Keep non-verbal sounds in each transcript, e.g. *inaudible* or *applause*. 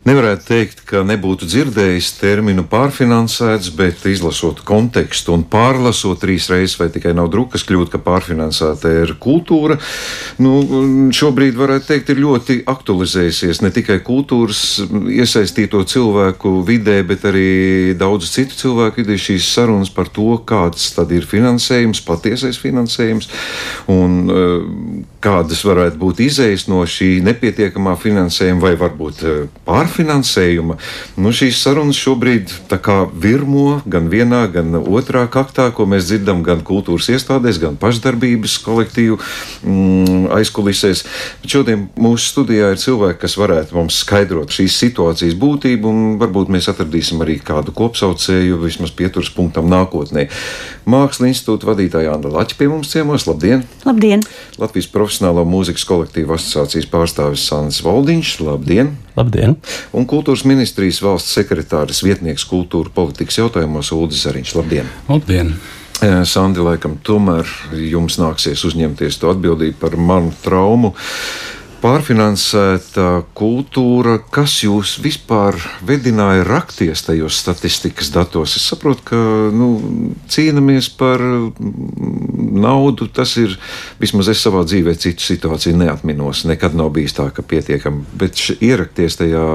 Nevarētu teikt, ka nebūtu dzirdējis terminu pārfinansēts, bet izlasot kontekstu un pārlasot trīs reizes, vai tikai nav drukas kļūt, ka pārfinansēta ir kultūra, nu, šobrīd varētu teikt, ir ļoti aktualizējusies ne tikai kultūras iesaistīto cilvēku vidē, bet arī daudzu citu cilvēku vidē šīs sarunas par to, kāds tad ir finansējums, patiesais finansējums. Un uh, kādas varētu būt izējas no šī nepietiekamā finansējuma vai varbūt pārfinansējuma pārfinansējuma. Nu, šīs sarunas šobrīd virmo gan vienā, gan otrā kaktā, ko mēs dzirdam gan kultūras iestādēs, gan pašdarbības kolektīvu mm, aizkulisēs. Bet šodien mūsu studijā ir cilvēki, kas varētu mums skaidrot šīs situācijas būtību, un varbūt mēs atradīsim arī kādu kopsaucēju, vismaz pieturas punktam nākotnē. Mākslas institūta vadītāja Anna Laķa pie mums ciemos. Labdien! Labdien! Latvijas profesionālo mūzikas kolektīvu asociācijas pārstāvis Sandis Valdiņš. Labdien! Labdien! Un kultūras ministrijas valsts sekretāris vietnieks kultūra politikas jautājumos Ulris Zariņš. Labdien! Labdien! Sandi, laikam, tomēr jums nāksies uzņemties to atbildību par manu traumu. Pārfinansēta kultūra, kas jūs vispār vedināja rakties tajos statistikas datos? Es saprotu, ka nu, cīnāmies par naudu. Tas ir vismaz es savā dzīvē citu situāciju neatminos. Nekad nav bijis tā, ka pietiekami. Bet ierakties tajā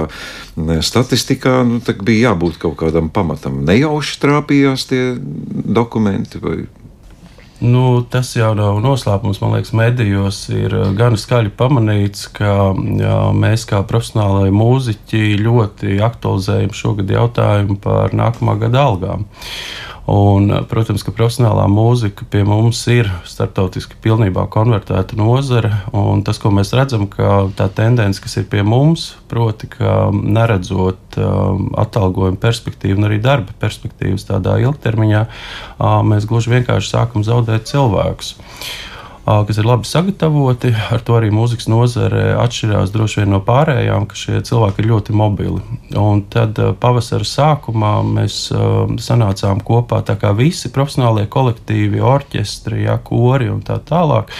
statistikā, nu, bija jābūt kaut kādam pamatam. Nejauši trāpījās tie dokumenti vai Nu, tas jau nav noslēpums. Man liekas, medijos ir uh, gan skaļi pamanīts, ka jā, mēs, kā profesionālai mūziķi, ļoti aktualizējam šogad jautājumu par nākamā gada algām. Un, protams, ka profesionālā mūzika pie mums ir starptautiski pilnībā konvertēta nozare. Tas, ko mēs redzam, ka tā tendence, kas ir pie mums, proti, ka neredzot um, atalgojuma perspektīvu un arī darba perspektīvas tādā ilgtermiņā, uh, mēs gluži vienkārši sākam zaudēt cilvēkus kas ir labi sagatavoti. Ar to arī mūzikas nozare atšķirās droši vien no pārējām, ka šie cilvēki ir ļoti mobili. Un tad pavasara sākumā mēs sanācām kopā visi profesionālie kolektīvi, orķestri, ja, kori un tā tālāk.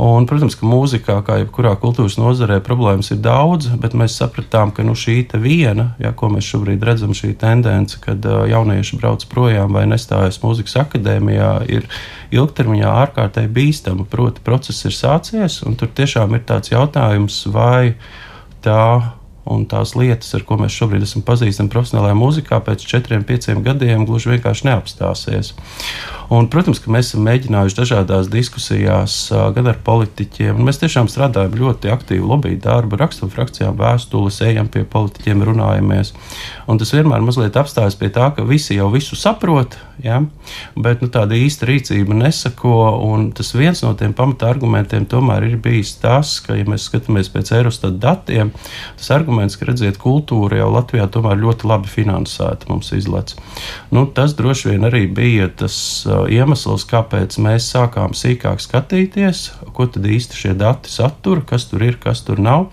Un, protams, ka mūzikā, kā jebkurā kultūras nozarē, problēmas ir daudz, bet mēs sapratām, ka nu, šī viena, ja, ko mēs šobrīd redzam, šī tendence, kad jaunieši brauc projām vai nestājas mūzikas akadēmijā, ir ilgtermiņā ārkārtīgi bīstama. Proti, process ir sācies, un tur tiešām ir tāds jautājums, vai tā un tās lietas, ar ko mēs šobrīd esam pazīstami profesionālajā mūzikā, pēc četriem, pieciem gadiem gluži vienkārši neapstāsies. Un, protams, ka mēs esam mēģinājuši dažādās diskusijās, gan ar politiķiem. Mēs tiešām strādājam ļoti aktīvu lobby darbu, rakstam frakcijām vēstules, ejam pie politiķiem, runājamies. Un tas vienmēr mazliet apstājas pie tā, ka visi jau visu saprot, ja? bet nu, tāda īsta rīcība nesako. Tas viens no tiem pamata argumentiem tomēr ir bijis tas, ka, ja mēs skatāmies pēc Eurostat datiem, tas arguments, ka redziet, kultūra jau Latvijā tomēr ļoti labi finansēta mums izlec. Nu, tas droši vien arī bija tas iemesls, kāpēc mēs sākām sīkāk skatīties, ko tad īsti šie dati satura, kas tur ir, kas tur nav.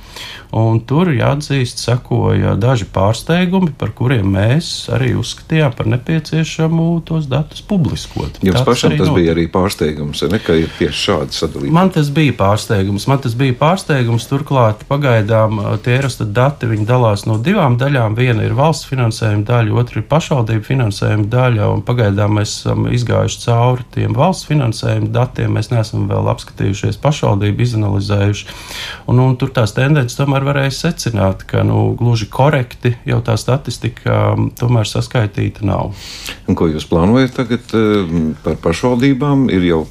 Un tur, jāatzīst, sekoja daži pārsteigumi, par kuriem mēs arī uzskatījām par nepieciešamu tos datus publiskot. Jums Tāds pašam tas notika. bija arī pārsteigums, ne, ka ir tieši šādi sadalījumi? Man tas bija pārsteigums. Man tas bija pārsteigums. Turklāt pagaidām tie Eurostat dati dalās no divām daļām. Viena ir valsts finansējuma daļa, otra ir pašvaldību finansējuma daļa. Pagaidām mēs esam izgājuši cauri tiem valsts finansējuma datiem. Mēs neesam vēl apskatījušies pašvaldību, izanalizējuši. Un, un tur tās tendences tomēr varēja secināt, ka nu, gluži korekti jau tā statistika um, tomēr saskaitīta nav. Un ko jūs plānojat tagad um, par pašvaldībām? Ir jau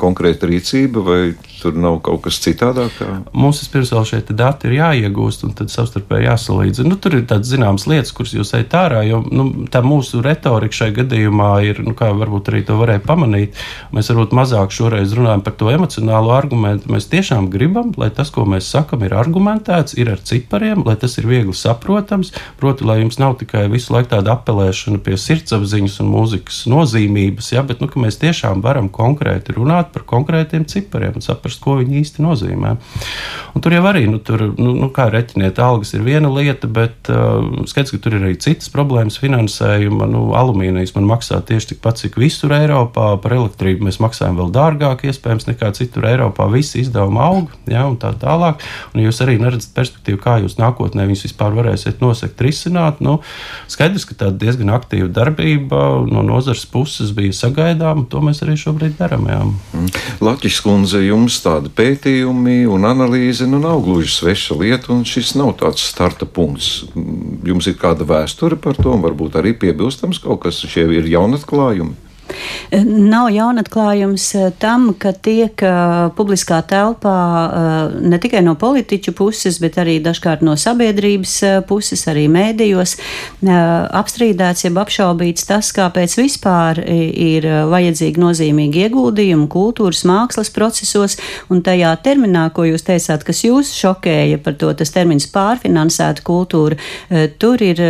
konkrēta rīcība vai tur nav kaut kas citādāk? Mums vispirms vēl šie dati ir jāiegūst un tad savstarpēji jāsalīdzina. Nu, tur ir tādas zināmas lietas, kuras jūs ejat ārā, jo nu, tā mūsu retorika šai gadījumā ir, nu, kā varbūt arī to varēja pamanīt, mēs varbūt mazāk šoreiz runājam par to emocionālo argumentu. Mēs tiešām gribam, lai tas, ko mēs sakam, ir argumentēts, ir ar cipariem, lai tas ir viegli saprotams. Proti, lai jums nav tikai visu laiku tāda apelēšana pie sirdsapziņas un mūzikas nozīmības, ja, bet nu, mēs tiešām varam konkrēti runāt par konkrētiem cipariem un saprast, ko viņi īsti nozīmē. Un tur jau arī, nu, tur, nu, nu, kā reķiniet, algas ir viena lieta, bet uh, skaidrs, ka tur ir arī citas problēmas finansējuma. Nu, alumīnijas man maksā tieši tikpat, cik visur Eiropā. Par elektrību mēs maksājam vēl dārgāk, iespējams, nekā citur Eiropā. Visi izdevumi aug, ja, un tā tālāk. Un jūs arī neredzat perspektīvu, kā jūs nākotnē viņus vispār varēsiet nosegt, risināt. Nu, skaidrs, ka tāda diezgan aktīva darbība no nozares puses bija sagaidāma, un to mēs arī šobrīd darām. Mm. Latvijas kundze, jums tāda pētījumi un analīze nu, nav gluži sveša lieta, un šis nav tāds starta punkts. Jums ir kāda vēsture par to, un varbūt arī piebilstams kaut kas, šie ir jaunatklājumi. Nav jaunatklājums eh, tam, ka tiek uh, publiskā telpā uh, ne tikai no politiķu puses, bet arī dažkārt no sabiedrības puses, arī mēdījos apstrīdēts, jeb apšaubīts tas, kāpēc vispār ir vajadzīgi nozīmīgi ieguldījumi kultūras, mākslas procesos, un tajā terminā, ko jūs teicāt, kas jūs šokēja par to, tas termins pārfinansēta kultūra, tur ir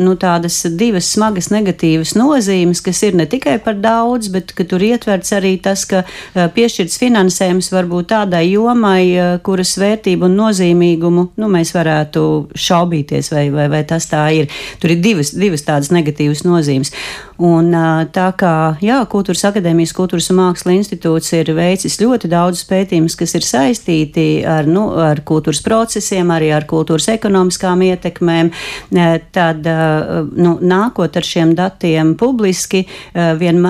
nu, tādas divas smagas negatīvas nozīmes, kas ir ne tikai par daudz, bet tur ietverts arī tas, ka piešķirts finansējums varbūt tādai jomai, kuras vērtību un nozīmīgumu nu, mēs varētu šaubīties, vai, vai, vai tas tā ir. Tur ir divas, divas tādas negatīvas nozīmes. Un, tā kā jā, Kultūras akadēmijas Kultūras un Mākslas institūts ir veicis ļoti daudz pētījumus, kas ir saistīti ar, nu, ar kultūras procesiem, arī ar kultūras ekonomiskām ietekmēm, tad nu, nākot ar šiem datiem publiski, vienmēr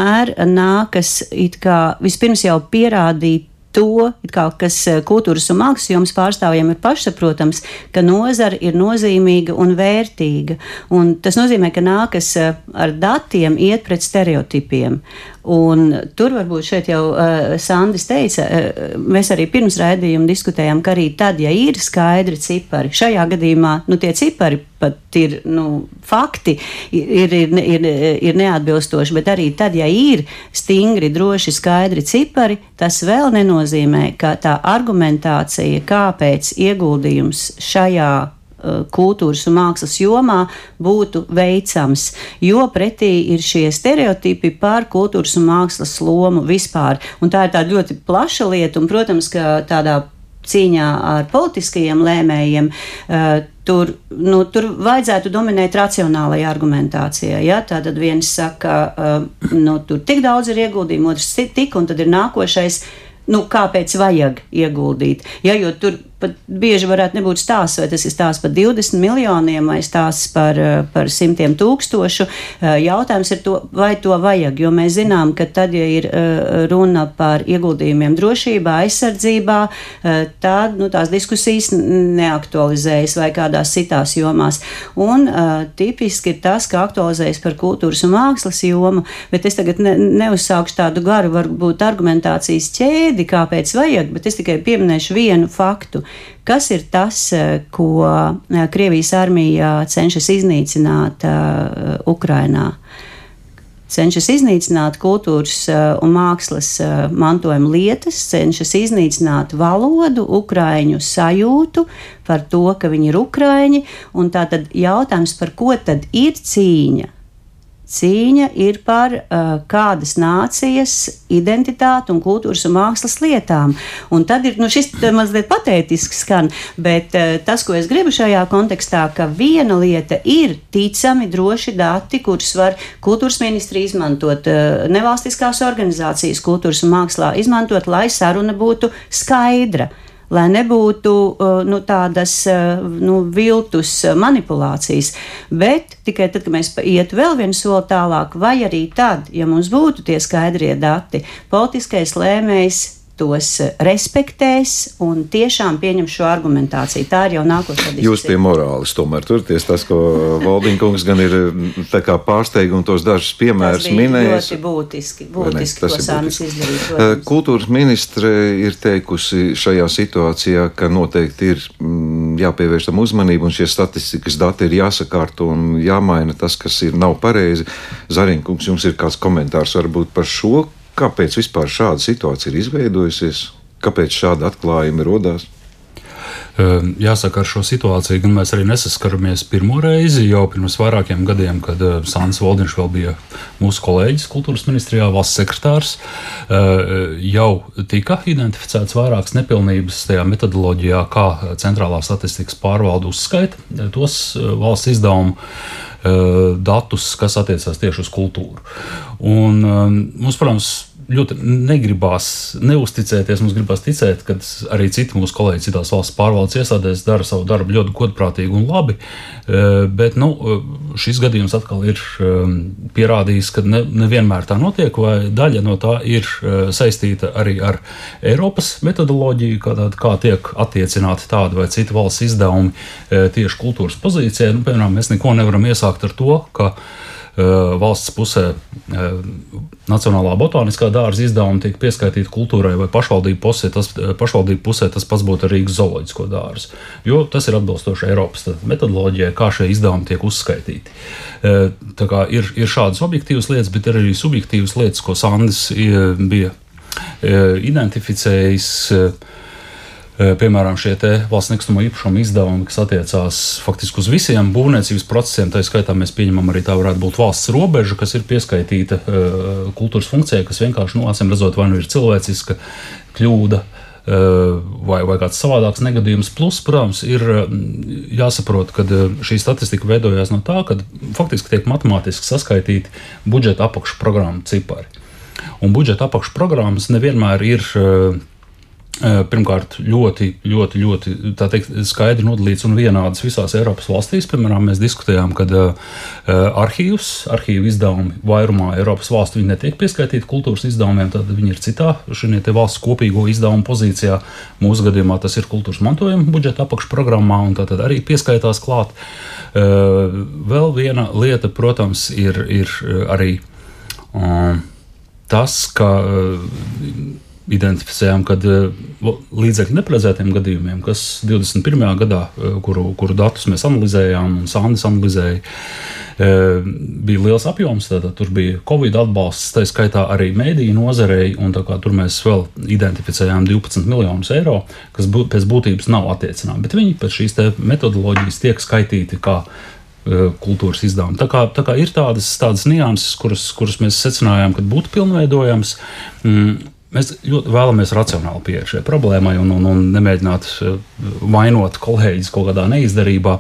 nākas it kā vispirms jau pierādīt to, kā, kas eh, kultūras un mākslas jomas pārstāvjiem ir pašsaprotams, ka nozara ir nozīmīga un vērtīga. Un tas nozīmē, ka nākas eh, ar datiem iet pret stereotipiem. Un tur varbūt šeit jau uh, Sandis teica, uh, mēs arī pirms raidījuma diskutējām, ka arī tad, ja ir skaidri cipari, šajā gadījumā nu, tie cipari pat ir nu, fakti, ir, ir, ir, ir neatbilstoši, bet arī tad, ja ir stingri, droši, skaidri cipari, tas vēl nenozīmē, ka tā argumentācija, kāpēc ieguldījums šajā kultūras un mākslas jomā būtu veicams, jo pretī ir šie stereotipi par kultūras un mākslas lomu vispār. Un tā ir tāda ļoti plaša lieta, un, protams, ka tādā cīņā ar politiskajiem lēmējiem. Uh, tur, nu, tur vajadzētu dominēt racionālajai argumentācijai. Ja? Tātad viens saka, uh, nu, tur tik daudz ir ieguldījumu, otrs tik, un tad ir nākošais. Nu, kāpēc vajag ieguldīt? Ja, jo tur pat bieži varētu nebūt stāsts, vai tas ir stāsts par 20 miljoniem vai stāsts par, eh, par simtiem tūkstošu. Eh, jautājums ir, to, vai to vajag, jo mēs zinām, ka tad, ja ir eh, runa par ieguldījumiem drošībā, aizsardzībā, tad nu, tās diskusijas neaktualizējas vai kādās citās jomās. Un tipiski ir tas, ka aktualizējas par kultūras un mākslas jomu, bet es tagad ne, neuzsākšu tādu garu, varbūt argumentācijas ķēdi, kāpēc vajag, bet es tikai pieminēšu vienu faktu. Kas ir tas, eh, ko eh, Krievijas armija cenšas iznīcināt Ukrainā? cenšas iznīcināt kultūras un mākslas mantojuma lietas, cenšas iznīcināt valodu, ukrāņu sajūtu par to, ka viņi ir ukrāņi. Tātad jautājums, par ko tad ir cīņa? Cīņa ir par uh, kādas nācijas identitāti un kultūras un mākslas lietām. Un tad ir nu, šis mazliet patētisks skan, bet uh, tas, ko es gribu šajā kontekstā, ka viena lieta ir ticami droši dati, kurus var kultūras ministri izmantot, uh, nevalstiskās organizācijas kultūras un mākslā izmantot, lai saruna būtu skaidra. Lai nebūtu uh, nu, tādas uh, nu, viltus manipulācijas. Bet tikai tad, kad mēs ietu vēl vienu soli tālāk, vai arī tad, ja mums būtu tie skaidrie dati, politiskais lēmējs tos respektēs un tiešām pieņem šo argumentāciju. Tā ir jau diskusija. Jūs pie morāles tomēr turties tas, ko Valdinkungs gan ir pārsteigums tos dažus piemērus minējis. Ļoti būtiski, būtiski ne, ko Sānis izdarīt. Eh, kultūras ministre ir teikusi šajā situācijā, ka noteikti ir mm, jāpievērš tam uzmanību un šie statistikas dati ir jāsakārto un jāmaina tas, kas ir nav pareizi. Zariņkungs, jums ir kāds komentārs varbūt par šo, Kāpēc vispār šāda situācija ir izveidojusies? Kāpēc šāda atklājuma radās? Ehm, jāsaka, ar šo situāciju gan mēs arī nesaskaramies pirmo reizi. Jau pirms vairākiem gadiem, kad eh, Sāns Valdņš vēl bija mūsu kolēģis kultūras ministrijā, valsts sekretārs, eh, jau tika identificēts vairākas nepilnības tajā metodoloģijā, kā centrālā statistikas pārvalde uzskaita tos valsts izdevumu datus, kas attiecās tieši uz kultūru. Un, mums, protams, ļoti negribās neusticēties. Mums gribās ticēt, ka arī citi mūsu kolēģi citās valsts pārvaldes iestādēs dara savu darbu ļoti godprātīgi un labi. E, bet nu, šis gadījums atkal ir e, pierādījis, ka ne, nevienmēr tā notiek, vai daļa no tā ir saistīta arī ar Eiropas metodoloģiju, kā, tāda, kā tiek attiecināti tādi vai citi valsts izdevumi tieši kultūras pozīcijai. Nu, piemēram, mēs neko nevaram iesākt ar to, ka valsts pusē Nacionālā botāniskā dārza izdevumi tiek pieskaitīti kultūrai vai pašvaldību pusē. Tas, pašvaldību pusē tas pats būtu Rīgas zooloģisko dārzu, jo tas ir atbilstoši Eiropas metodoloģijai, kā šie izdevumi tiek uzskaitīti. Ir, ir šādas objektīvas lietas, bet ir arī subjektīvas lietas, ko Sandis bija identificējis Eh, piemēram, šie valsts nekustamo īpašumu izdevumi, kas attiecās faktiski uz visiem būvniecības procesiem. Tā skaitā mēs pieņemam arī tā varētu būt valsts robeža, kas ir pieskaitīta kultūras funkcijai, kas vienkārši, nu, acīm redzot, vai nu ir cilvēciska kļūda. Vai, vai kāds savādāks negadījums. Plus, protams, ir jāsaprot, ka šī statistika veidojās no tā, ka faktiski tiek matemātiski saskaitīti budžeta apakšprogrammu cipari. Un budžeta apakšprogrammas nevienmēr ir uh, Pirmkārt, ļoti, ļoti, ļoti teikt, skaidri nodalīts un vienāds visās Eiropas valstīs. Piemēram, mēs diskutējām, ka uh, arhīvs, arhīvu izdevumi vairumā Eiropas valstu netiek pieskaitīti kultūras izdevumiem, tad viņi ir citā šajā valsts kopīgo izdevumu pozīcijā. Mūsu gadījumā tas ir kultūras mantojuma budžeta apakšprogrammā, un tā arī pieskaitās klāt. Vēl viena lieta, protams, ir, ir arī uh, tas, ka. Identificējām, ka eh, līdzekļu neparedzētiem gadījumiem, kas 21. gadā, eh, kuru, kuru datus mēs analizējām, un Sandis analizēja, eh, bija liels apjoms. Tātad tur bija Covid atbalsts, tā skaitā arī mēdīņu nozarei, un tur mēs vēl identificējām 12 miljonus eiro, kas būt, pēc būtības nav attiecināmi. Bet viņi pēc šīs metodoloģijas tiek skaitīti kā kultūras izdevumi. Tā kā, tā kā ir tādas, tādas nianses, kuras, kuras mēs secinājām, ka būtu pilnveidojams. Mm, Mēs ļoti vēlamies racionāli pieeja šai problēmai un, un, un nemēģināt eh, vainot kolēģis kaut kādā neizdarībā.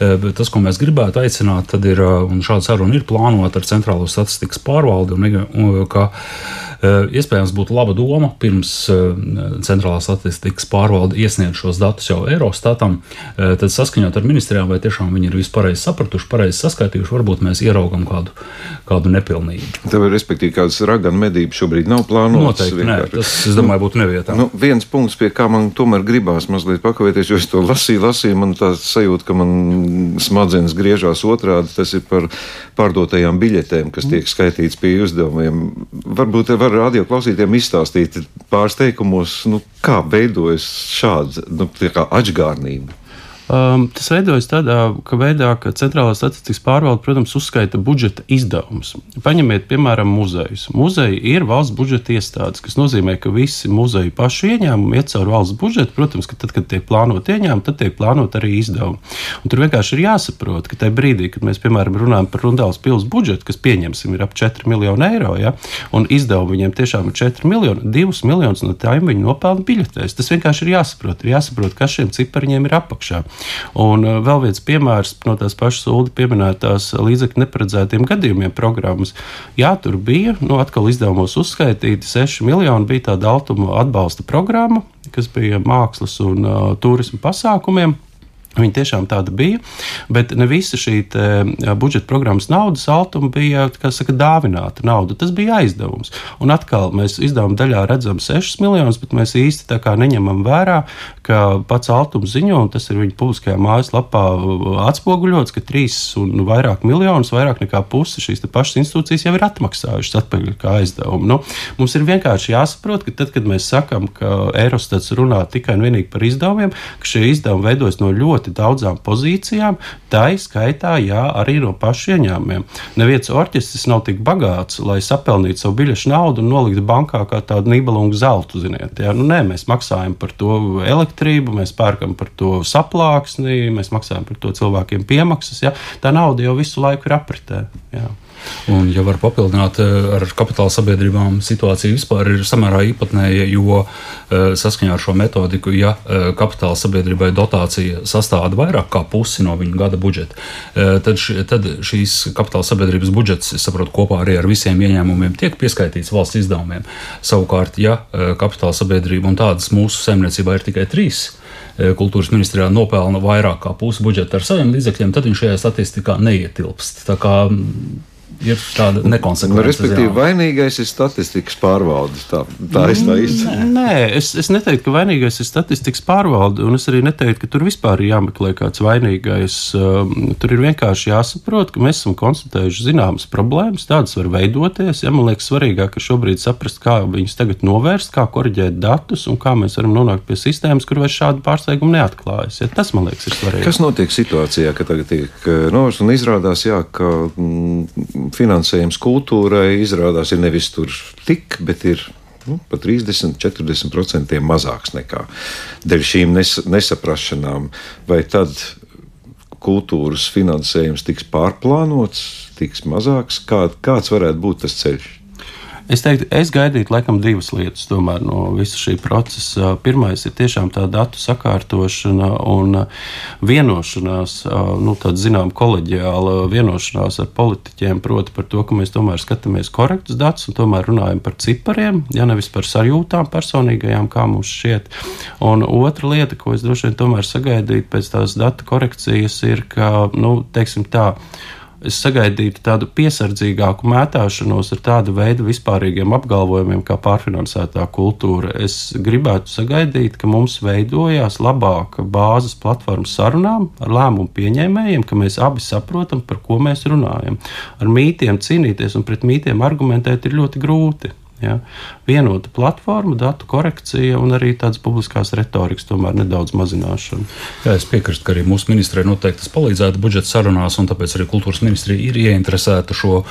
Eh, bet tas, ko mēs gribētu aicināt, ir, eh, un šāda saruna ir plānota ar Centrālo statistikas pārvaldi, un, ka iespējams, būtu laba doma pirms eh, centrālā statistikas pārvalde iesniegt šos datus jau Eurostatam, eh, tad saskaņot ar ministrijām, vai tiešām viņi ir vispār sapratuši, pareizi saskaitījuši, varbūt mēs ieraugam kādu, kādu nepilnību. Tev ir respektīvi kādas raganu medības šobrīd nav plānotas. Noteikti, nē, tas, es domāju, būtu nevietā. Nu, viens punkts, pie kā man tomēr gribās mazliet pakavēties, jo es to lasīju, lasīju, man tā sajūta, ka man smadzenes griežās otrādi, tas ir par pārdotajām biļetēm, kas tiek skaitīts pie uzdevumiem. Varbūt var radio klausītājiem izstāstīt pāris teikumos, nu, kā veidojas šāda nu, atgādnība. Um, tas veidojas tādā veidā, ka Centrālā statistikas pārvalde, protams, uzskaita budžeta izdevumus. Paņemiet, piemēram, muzejus. Muzeji ir valsts budžeta iestādes, kas nozīmē, ka visi muzeju pašu ieņēmumi iet cauri valsts budžetu. Protams, ka tad, kad tiek plānot ieņēmumi, tad tiek plānot arī izdevumi. Un tur vienkārši ir jāsaprot, ka tajā brīdī, kad mēs, piemēram, runājam par Rundāls pilsētas budžetu, kas pieņemsim ir ap 4 miljonu eiro, ja, un izdevumi viņiem tiešām ir 4 miljoni, 2 miljonus no tām viņi nopelna biļetēs. Tas vienkārši ir jāsaprot. Ir jāsaprot, kas šiem cipariņiem ir apakšā. Un uh, vēl viens piemērs no tās pašas Ulu pieminētās līdzekļu neparedzētiem gadījumiem programmas. Jā, tur bija nu, atkal izdevumos uzskaitīti 6 miljoni, bija tāda altuma atbalsta programma, kas bija mākslas un uh, turismu pasākumiem. Viņa tiešām tāda bija, bet ne visa šī budžeta programmas naudas altuma bija saka, dāvināta nauda. Tas bija aizdevums. Un atkal mēs izdevuma daļā redzam 6 miljonus, bet mēs īsti neņemam vērā, ka pats altums ziņo, un tas ir viņa publiskajā mājaslapā atspoguļots, ka 3 un vairāk miljonus, vairāk nekā pusi šīs pašas institūcijas jau ir atmaksājušas atpakaļ kā aizdevumu. Nu, mums ir vienkārši jāsaprot, ka tad, kad mēs sakām, ka Eirostats runā tikai un vienīgi par izdevumiem, ka šie izdevumi veidojas no ļoti ļoti daudzām pozīcijām, tā izskaitā, jā, arī no pašu ieņēmumiem. Neviens orķestris nav tik bagāts, lai sapelnītu savu biļešu naudu un noliktu bankā kā tādu nībelungu zeltu, ziniet. Jā. Nu, nē, mēs maksājam par to elektrību, mēs pērkam par to saplāksni, mēs maksājam par to cilvēkiem piemaksas. Jā. Tā nauda jau visu laiku ir apritē. Jā. Un, ja var papildināt eh, ar kapitāla sabiedrībām, situācija vispār ir samērā īpatnēja, jo eh, saskaņā ar šo metodiku, ja eh, kapitāla sabiedrībai dotācija sastāda vairāk kā pusi no viņa gada budžeta, tad, š, tad šīs kapitāla sabiedrības budžets, es saprotu, kopā arī ar visiem ieņēmumiem tiek pieskaitīts valsts izdevumiem. Savukārt, ja kapitāla sabiedrība un tādas mūsu saimniecībā ir tikai trīs, kultūras ministrijā nopelna vairāk kā pusi budžeta ar saviem līdzekļiem, tad viņš šajā statistikā neietilpst. Tā kā ir tāda nekonsekvence. Nu, respektīvi, jā. vainīgais ir statistikas pārvalde. Tā, tā ir tā īsta. Nē, es, es neteiktu, ka vainīgais ir statistikas pārvalde, un es arī neteiktu, ka tur vispār ir jāmeklē kāds vainīgais. Um, tur ir vienkārši jāsaprot, ka mēs esam konstatējuši zināmas problēmas, tādas var veidoties. Ja, man liekas, svarīgāk ir šobrīd saprast, kā viņus tagad novērst, kā korģēt datus un kā mēs varam nonākt pie sistēmas, kur vairs šādu pārsteigumu neatklājas. Ja, tas, man liekas, ir svarīgi. Kas notiek situācijā, ka tagad tiek eh, novērsts un izrādās, jā, ka. Mm, finansējums kultūrai izrādās ir nevis tur tik, bet ir nu, pat 30, 40% mazāks nekā dēļ šīm nes nesaprašanām. Vai tad kultūras finansējums tiks pārplānots, tiks mazāks? Kā, kāds varētu būt tas ceļš? Es teiktu, es gaidītu laikam divas lietas tomēr, no visa šī procesa. Pirmais ir tiešām tā datu sakārtošana un vienošanās, nu, tāda zinām koleģiāla vienošanās ar politiķiem, proti par to, ka mēs tomēr skatāmies korektus datus un tomēr runājam par cipariem, ja nevis par sajūtām personīgajām, kā mums šķiet. Un otra lieta, ko es droši vien tomēr sagaidītu pēc tās datu korekcijas, ir, ka, nu, teiksim tā, es sagaidītu tādu piesardzīgāku mētāšanos ar tādu veidu vispārīgiem apgalvojumiem, kā pārfinansētā kultūra. Es gribētu sagaidīt, ka mums veidojās labāka bāzes platforma sarunām ar lēmumu pieņēmējiem, ka mēs abi saprotam, par ko mēs runājam. Ar mītiem cīnīties un pret mītiem argumentēt ir ļoti grūti. Ja? Vienota platforma, datu korekcija un arī tādas publiskās retorikas tomēr nedaudz mazināšana. Jā, es piekrītu, ka arī mūsu ministrijai noteikti tas palīdzētu budžeta sarunās, un tāpēc arī kultūras ministrija ir ieinteresēta šo uh,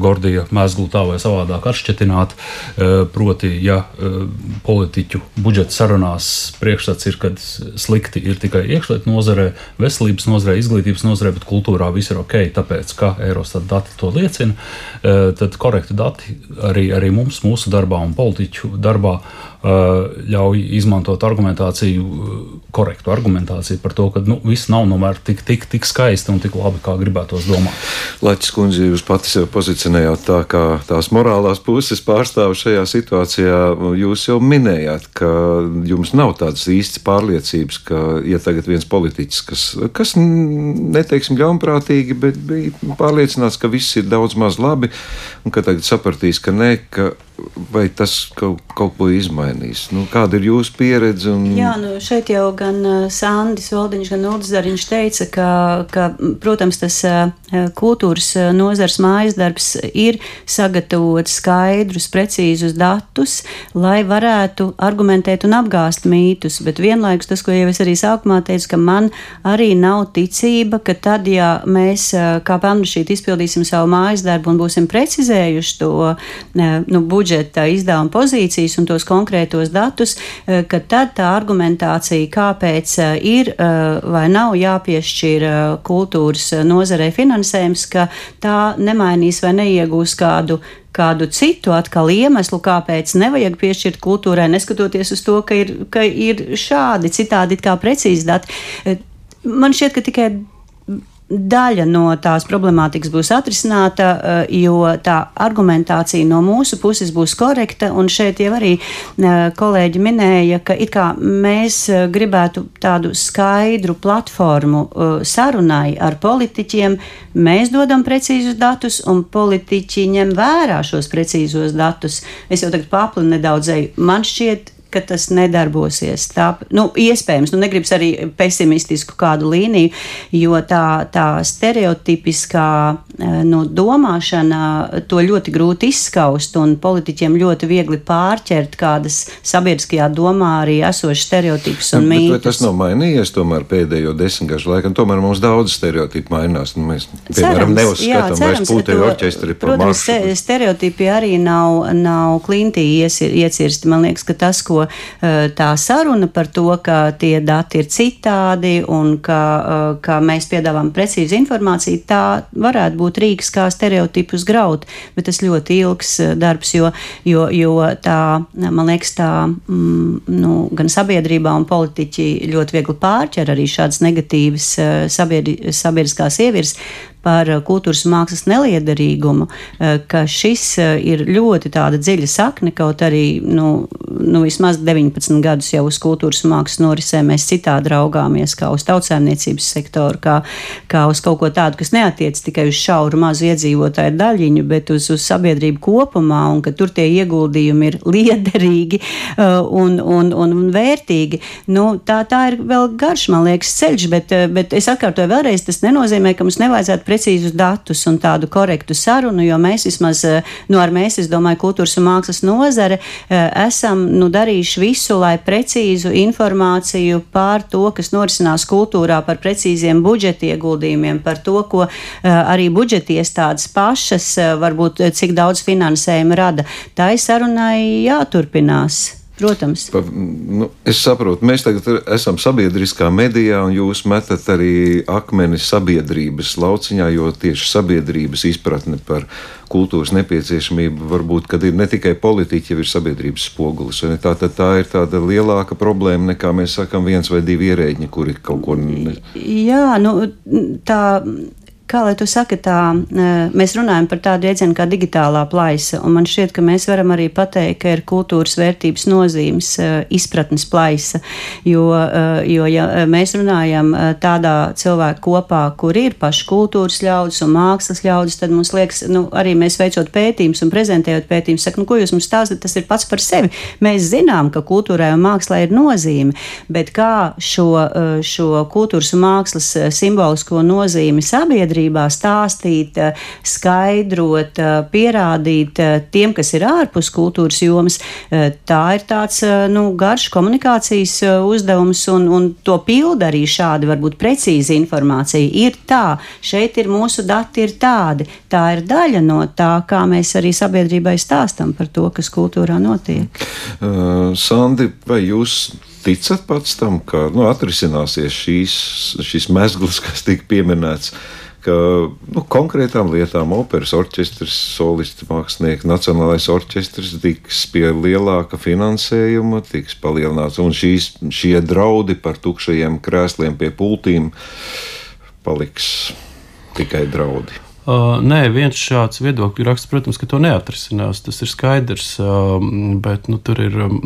Gordija mēslu tā vai savādāk atšķetināt. Uh, proti, ja uh, politiķu budžeta sarunās priekšstats ir, ka slikti ir tikai iekšlietu nozarē, veselības nozarē, izglītības nozarē, bet kultūrā viss ir ok, tāpēc, ka Eurostat dati to liecina, uh, tad korekti dati arī, arī mums mums, mūsu darbā un politiķu darbā ļauj izmantot argumentāciju, korektu argumentāciju par to, ka nu, viss nav nomēr tik, tik, tik skaisti un tik labi, kā gribētos domāt. Latvijas kundze, jūs pati sev pozicionējāt tā, kā tās morālās puses pārstāv šajā situācijā. Jūs jau minējāt, ka jums nav tādas īstas pārliecības, ka, ja tagad viens politiķis, kas, kas neteiksim ļaunprātīgi, bet bija pārliecināts, ka viss ir daudz maz labi, un ka tagad sapratīs, ka nē, ka vai tas kaut, kaut ko izmainīs? Nu, kāda ir jūsu pieredze? Un... Jā, nu šeit jau gan uh, Sandis Valdiņš, gan Ulris Zariņš teica, ka, ka, protams, tas uh, kultūras uh, nozars mājas darbs ir sagatavot skaidrus, precīzus datus, lai varētu argumentēt un apgāst mītus, bet vienlaikus tas, ko jau es arī sākumā teicu, ka man arī nav ticība, ka tad, ja mēs kā pamrišīt izpildīsim savu mājas darbu un būsim precizējuši to nu, budžeta izdevuma pozīcijas un tos konkrētos datus, eh, ka tad tā argumentācija, kāpēc eh, ir eh, vai nav jāpiešķir kultūras nozarei finansējums, ka tā nemainīs vai neiegūs kādu kādu citu atkal iemeslu, kāpēc nevajag piešķirt kultūrai, neskatoties uz to, ka ir, ka ir šādi citādi kā precīzi dati. Man šķiet, ka tikai daļa no tās problemātikas būs atrisināta, eh, jo tā argumentācija no mūsu puses būs korekta. Un šeit jau arī eh, kolēģi minēja, ka it kā mēs eh, gribētu tādu skaidru platformu sarunai ar politiķiem. Mēs dodam precīzus datus, un politiķi ņem vērā šos precīzos datus. Es jau tagad paplinu nedaudz. Man šķiet, ka tas nedarbosies. Tā, nu, iespējams, nu, negribas arī pesimistisku kādu līniju, jo tā, tā stereotipiskā nu, domāšana to ļoti grūti izskaust, un politiķiem ļoti viegli pārķert kādas sabiedriskajā domā arī esošas stereotipus un nu, mītus. Tas nav mainījies tomēr pēdējo desmitgažu laikā. Tomēr mums daudz stereotipu mainās. Nu, mēs, piemēram, neuzskatām vairs puteļu orķestri par protams, maršu. stereotipi arī nav, nav klintī iecirsti. Man liekas, ka tas, ko tā saruna par to, ka tie dati ir citādi un ka, ka mēs piedāvājam precīzu informāciju, tā varētu būt rīks, kā stereotipus graut, bet tas ļoti ilgs darbs, jo, jo, jo tā, man liekas, tā, mm, nu, gan sabiedrībā un politiķi ļoti viegli pārķer arī šādas negatīvas sabiedri, sabiedriskās ievirs, par eh, kultūras mākslas neliederīgumu, eh, ka šis eh, ir ļoti tāda dziļa sakne, kaut arī nu, nu, vismaz 19 gadus jau uz kultūras mākslas norisē mēs citādi raugāmies, kā uz tautsēmniecības sektoru, kā, kā uz kaut ko tādu, kas neatiec tikai uz šauru mazu iedzīvotāju daļiņu, bet uz, uz sabiedrību kopumā, un ka tur tie ieguldījumi ir *laughs* liederīgi un, un, un, un vērtīgi. Nu, tā, tā ir vēl garš, man liekas, ceļš, bet, bet es atkārtoju vēlreiz, tas nenozīmē, ka mums nevajadzētu precīzus datus un tādu korektu sarunu, jo mēs vismaz, eh, nu, ar mēs, es domāju, kultūras un mākslas nozare eh, esam, nu, darījuši visu, lai precīzu informāciju par to, kas norisinās kultūrā, par precīziem budžeta ieguldījumiem, par to, ko eh, arī budžeta iestādes pašas, varbūt cik daudz finansējuma rada. Tā ir sarunai jāturpinās. Protams. Pa, nu, es saprotu, mēs tagad esam sabiedriskā medijā, un jūs metat arī akmeni sabiedrības lauciņā, jo tieši sabiedrības izpratne par kultūras nepieciešamību varbūt, kad ir ne tikai politiķi, jau ir sabiedrības spogulis. Tā, tā, tā ir tāda lielāka problēma nekā mēs sakam viens vai divi ierēģi, kuri kaut ko. Ne... Jā, nu, tā Kā lai tu saki, tā mēs runājam par tādu jēdzienu kā digitālā plaisa, un man šķiet, ka mēs varam arī pateikt, ka ir kultūras vērtības nozīmes izpratnes plaisa, jo, jo ja mēs runājam tādā cilvēku kopā, kur ir paši kultūras ļaudis un mākslas ļaudis, tad mums liekas, nu, arī mēs veicot pētījumus un prezentējot pētījumus, saka, nu, ko jūs mums stāstat, tas ir pats par sevi. Mēs zinām, ka kultūrai un mākslai ir nozīme, bet kā šo, šo kultūras un mākslas simbolisko nozīmi sabiedrībai, sabiedrībā stāstīt, eh, skaidrot, eh, pierādīt eh, tiem, kas ir ārpus kultūras jomas, tā ir tāds nu, garš komunikācijas uzdevums, un, un to pilda arī šādi varbūt precīzi informācija. Ir tā, šeit ir mūsu dati, ir tādi. Tā ir daļa no tā, kā mēs arī sabiedrībai stāstam par to, kas kultūrā notiek. Uh, Sandi, vai jūs ticat pats tam, ka nu, atrisināsies šīs, šis mezgls, kas tika pieminēts? Ka nu, konkrētām lietām operas orķestris, solisti, mākslinieki, nacionālais orķestris tiks pie lielāka finansējuma, tiks palielināts, un šīs, šie draudi par tukšajiem krēsliem pie pultīm paliks tikai draudi. Uh, nē, viens šāds viedokļu raksts, protams, ka to neatrisinās. Tas ir skaidrs. Uh, bet nu, tur ir, um,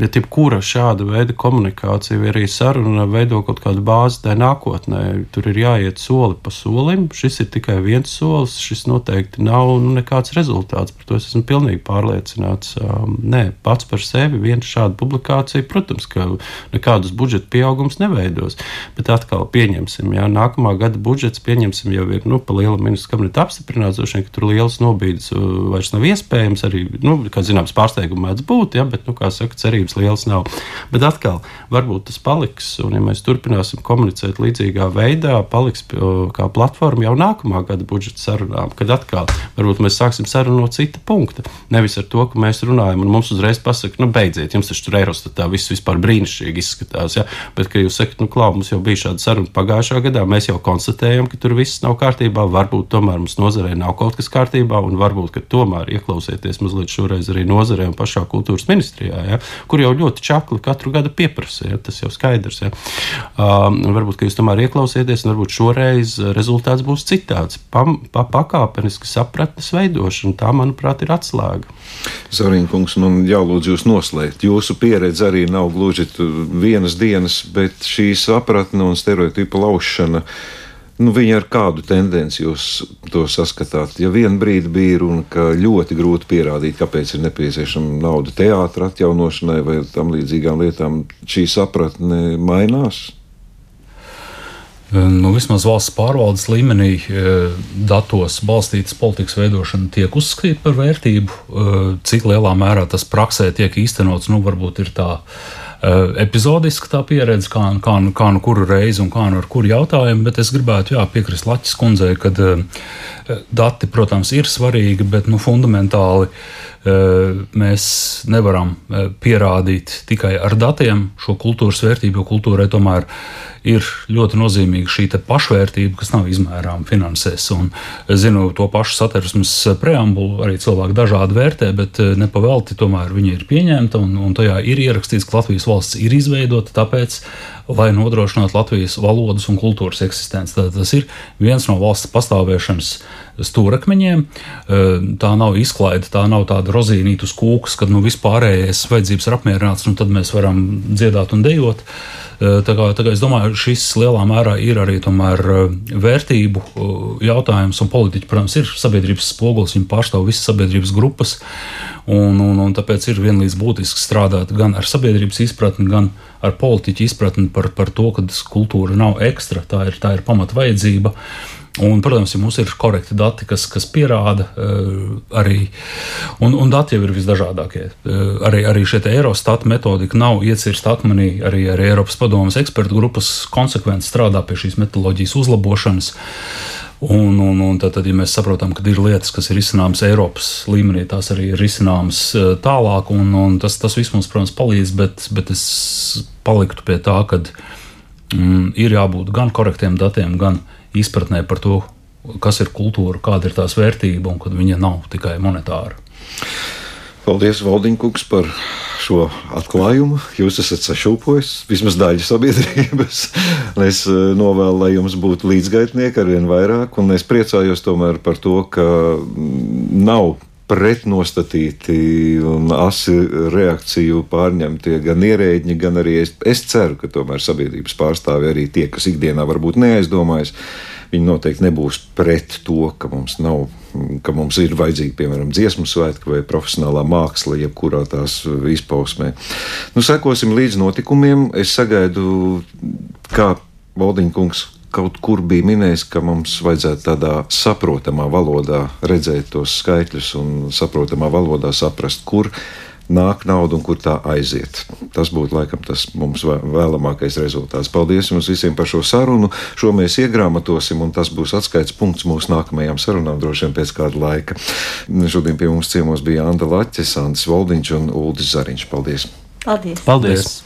ja jebkura šāda veida komunikācija vai arī saruna veido kaut kādu bāzi tai nākotnē, tur ir jāiet soli pa solim. Šis ir tikai viens solis, šis noteikti nav nu, nekāds rezultāts. Par to es esmu pilnīgi pārliecināts. Um, nē, pats par sevi viena šāda publikācija, protams, ka nekādus budžeta pieaugums neveidos. Bet atkal pieņemsim, ja nākamā gada budžets pieņemsim jau ir nu, pa lielam ministrs kabineta apstiprināts, droši vien, ka tur liels nobīdes uh, vairs nav iespējams. Arī, nu, kā zināms, pārsteigumi mēdz būt, ja, bet, nu, kā saka, cerības liels nav. Bet atkal, varbūt tas paliks, un ja mēs turpināsim komunicēt līdzīgā veidā, paliks uh, kā platforma jau nākamā gada budžeta sarunām, kad atkal varbūt mēs sāksim sarunu no cita punkta. Nevis ar to, ka mēs runājam, un mums uzreiz pasaka, nu, beidziet, jums taču tur Eirostatā viss vispār brīnišķīgi izskatās, ja, bet, ka jūs sakat, nu, klau, mums jau bija šāda saruna pagājušā gadā, mēs jau konstatējam, ka tur viss nav kārtībā, varbūt varbūt tomēr mums nozarē nav kaut kas kārtībā, un varbūt tomēr ieklausieties mazliet šoreiz arī nozarē un pašā kultūras ministrijā, ja, kur jau ļoti čakli katru gadu pieprasa. Ja, tas jau skaidrs. Ja. Um, varbūt jūs tomēr ieklausieties, un varbūt šoreiz rezultāts būs citāds. Pa, pa, pakāpeniski sapratnes veidošana, tā, manuprāt, ir atslēga. Zariņkungs, man jālūdz jūs noslēgt. Jūsu pieredze arī nav gluži vienas dienas, bet šī sapratne un stereotipu laušana Nu, viņi ar kādu tendenci jūs to saskatāt? Ja vienā brīdī bija runa, ka ļoti grūti pierādīt, kāpēc ir nepieciešama nauda teātras atjaunošanai vai tam līdzīgām lietām, šī sapratne mainās. Nu, vismaz valsts pārvaldes līmenī datos balstītas politikas veidošana tiek uzskatīta par vērtību. Cik lielā mērā tas praksē tiek īstenots, nu, varbūt ir tā epizodiska tā pieredze, kā, kā, kā nu kuru reizi un kā nu ar kuru jautājumu, bet es gribētu jā, piekrist Latvijas kundzei, ka dati, protams, ir svarīgi, bet nu, fundamentāli mēs nevaram pierādīt tikai ar datiem šo kultūras vērtību, jo kultūrai tomēr ir ļoti nozīmīga šī pašvērtība, kas nav izmērāma finansēs. Un es zinu to pašu satversmes preambulu, arī cilvēki dažādi vērtē, bet nepavelti tomēr viņa ir pieņemta un, un tajā ir ierakstīts, ka Latvijas valsts ir izveidota tāpēc, lai nodrošinātu Latvijas valodas un kultūras eksistenci. Tad tas ir viens no valsts pastāvēšanas stūrakmeņiem. Tā nav izklaide, tā nav tāda rozīnīta uz kūkas, kad nu, vispārējais vajadzības ir apmierināts, un tad mēs varam dziedāt un dejot. Tā kā, tā kā es domāju, šis lielā mērā ir arī tomēr vērtību jautājums, un politiķi, protams, ir sabiedrības spogulis, viņi pārstāv visas sabiedrības grupas, un, un, un tāpēc ir vienlīdz būtiski strādāt gan ar sabiedrības izpratni, gan ar politiķu izpratni par, par to, ka kultūra nav ekstra, tā ir, tā ir pamatvajadzība. Un, protams, ja mums ir korekti dati, kas, kas pierāda uh, arī, un, un dati jau ir visdažādākie. Uh, arī, arī šie Eurostata metodika nav iecirsta akmenī, arī, arī Eiropas padomas ekspertu grupas konsekventi strādā pie šīs metodoloģijas uzlabošanas. Un, un, un tad, tad, ja mēs saprotam, ka ir lietas, kas ir izcināmas Eiropas līmenī, tās arī ir izcināmas uh, tālāk, un, un tas, tas viss mums, protams, palīdz, bet, bet es paliktu pie tā, ka mm, ir jābūt gan korektiem datiem, gan izpratnē par to, kas ir kultūra, kāda ir tās vērtība un ka viņa nav tikai monetāra. Paldies, Valdīņkungs, par šo atklājumu. Jūs esat sašūpojis vismaz daļu sabiedrības. *laughs* es eh, novēlu, lai jums būtu līdzgaitnieki ar vien vairāk, un es priecājos tomēr par to, ka mm, nav pretnostatīti un asi reakciju pārņemtie gan ierēģi, gan arī es, es ceru, ka tomēr sabiedrības pārstāvi arī tie, kas ikdienā varbūt neaizdomājas, viņi noteikti nebūs pret to, ka mums nav. Ka mums ir vajadzīga, piemēram, dziesmu svētki vai profesionālā māksla, jebkurā tās izpausmē. Nu, sekosim līdz notikumiem. Es sagaidu, kā Valdiņkungs kaut kur bija minējis, ka mums vajadzētu tādā saprotamā valodā redzēt tos skaitļus un saprotamā valodā saprast, kur nāk nauda un kur tā aiziet. Tas būtu laikam tas mums vēlamākais rezultāts. Paldies jums visiem par šo sarunu. Šo mēs iegrāmatosim, un tas būs atskaites punkts mūsu nākamajām sarunām, droši vien pēc kāda laika. Šodien pie mums ciemos bija Anta Laķis, Andris Voldiņš un Uldis Zariņš. Paldies! Paldies! Paldies.